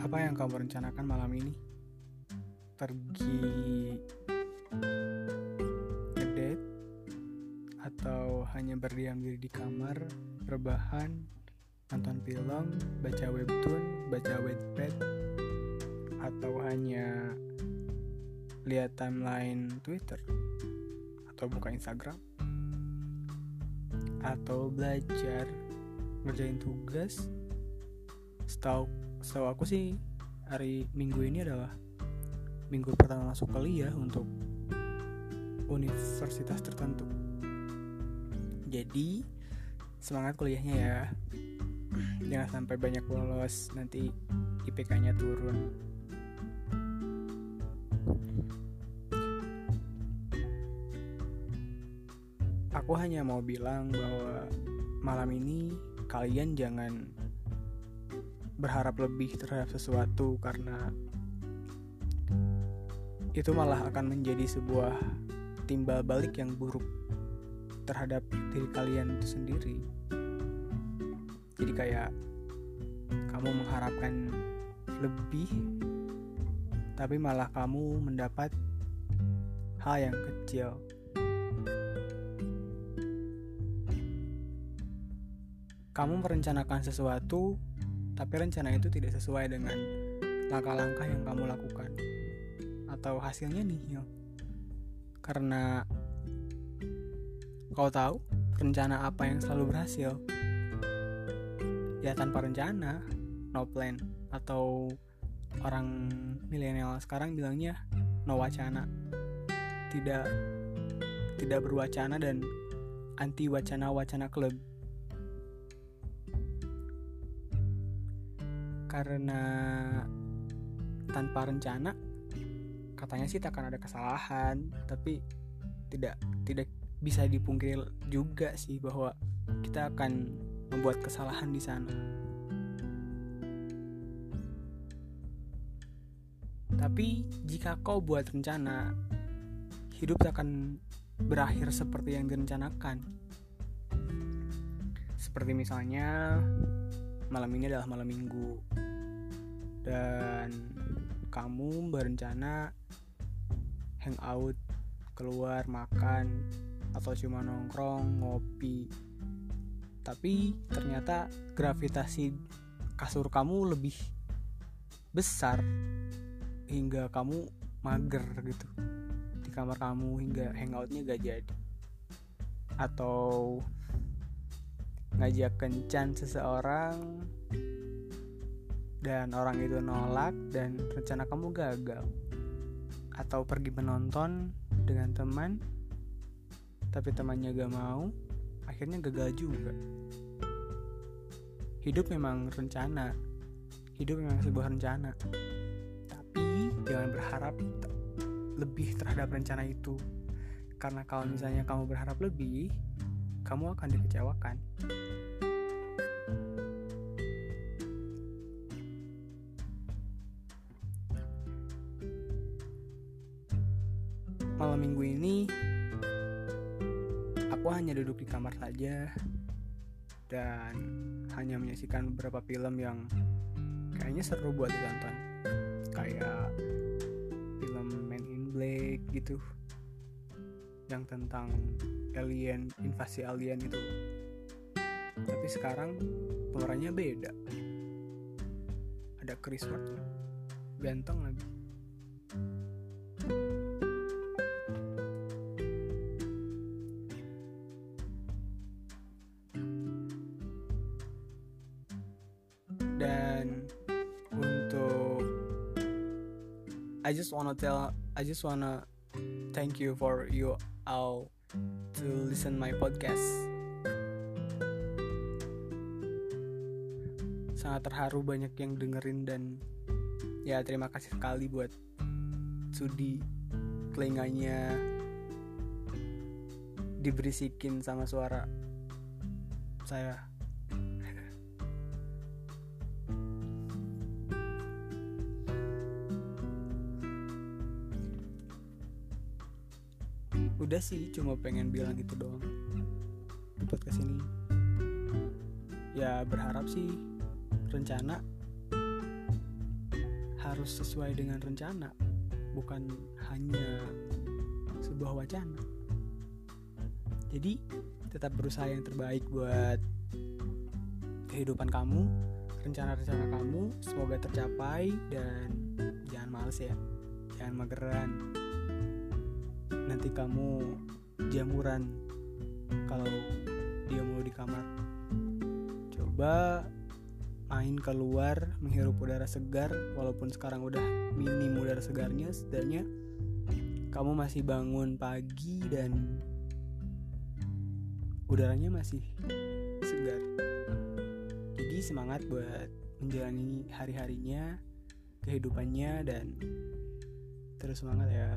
Apa yang kamu rencanakan malam ini? Pergi ngedate atau hanya berdiam diri di kamar, rebahan, nonton film, baca webtoon, baca wattpad, atau hanya lihat timeline Twitter atau buka Instagram atau belajar ngerjain tugas setahu setahu aku sih hari minggu ini adalah minggu pertama masuk kuliah untuk universitas tertentu. Jadi semangat kuliahnya ya. Jangan sampai banyak bolos nanti IPK-nya turun. Aku hanya mau bilang bahwa malam ini kalian jangan berharap lebih terhadap sesuatu karena itu malah akan menjadi sebuah timbal balik yang buruk terhadap diri kalian itu sendiri. Jadi kayak kamu mengharapkan lebih tapi malah kamu mendapat hal yang kecil. Kamu merencanakan sesuatu tapi rencana itu tidak sesuai dengan langkah-langkah yang kamu lakukan. Atau hasilnya nihil karena kau tahu rencana apa yang selalu berhasil? Ya tanpa rencana no plan. Atau orang milenial sekarang bilangnya no wacana. Tidak tidak berwacana dan anti wacana wacana klub karena tanpa rencana katanya sih tak akan ada kesalahan. Tapi tidak tidak bisa dipungkiri juga sih bahwa kita akan membuat kesalahan di sana. Tapi jika kau buat rencana hidup akan berakhir seperti yang direncanakan. Seperti misalnya malam ini adalah malam minggu dan kamu berencana hangout keluar makan atau cuma nongkrong ngopi. Tapi ternyata gravitasi kasur kamu lebih besar hingga kamu mager gitu. Di kamar kamu hingga hangoutnya gak jadi. Atau ngajak kencan seseorang dan orang itu nolak dan rencana kamu gagal. Atau pergi menonton dengan teman tapi temannya gak mau akhirnya gagal juga. Hidup memang rencana. Hidup memang sebuah rencana. Tapi jangan berharap lebih terhadap rencana itu. Karena kalau misalnya kamu berharap lebih kamu akan dikecewakan aku hanya duduk di kamar saja dan hanya menyaksikan beberapa film yang kayaknya seru buat ditonton. Kayak film Man in Black gitu yang tentang alien invasi alien itu. Tapi sekarang pemerannya beda. Ada Chris Pratt ganteng lagi dan untuk I just wanna tell I just wanna thank you for you all to listen my podcast. Sangat terharu banyak yang dengerin dan ya terima kasih sekali buat Sudi telinganya diberisikin sama suara saya udah sih cuma pengen bilang gitu doang. Di podcast ini. Ya berharap sih rencana harus sesuai dengan rencana bukan hanya sebuah wacana. Jadi tetap berusaha yang terbaik buat kehidupan kamu rencana-rencana kamu semoga tercapai dan jangan males ya. Jangan mageran nanti kamu jamuran kalau dia mulu di kamar. Coba main keluar menghirup udara segar walaupun sekarang udah minim udara segarnya setidaknya kamu masih bangun pagi dan udaranya masih segar. Jadi semangat buat menjalani hari-harinya kehidupannya dan terus semangat ya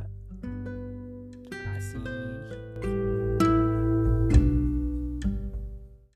See.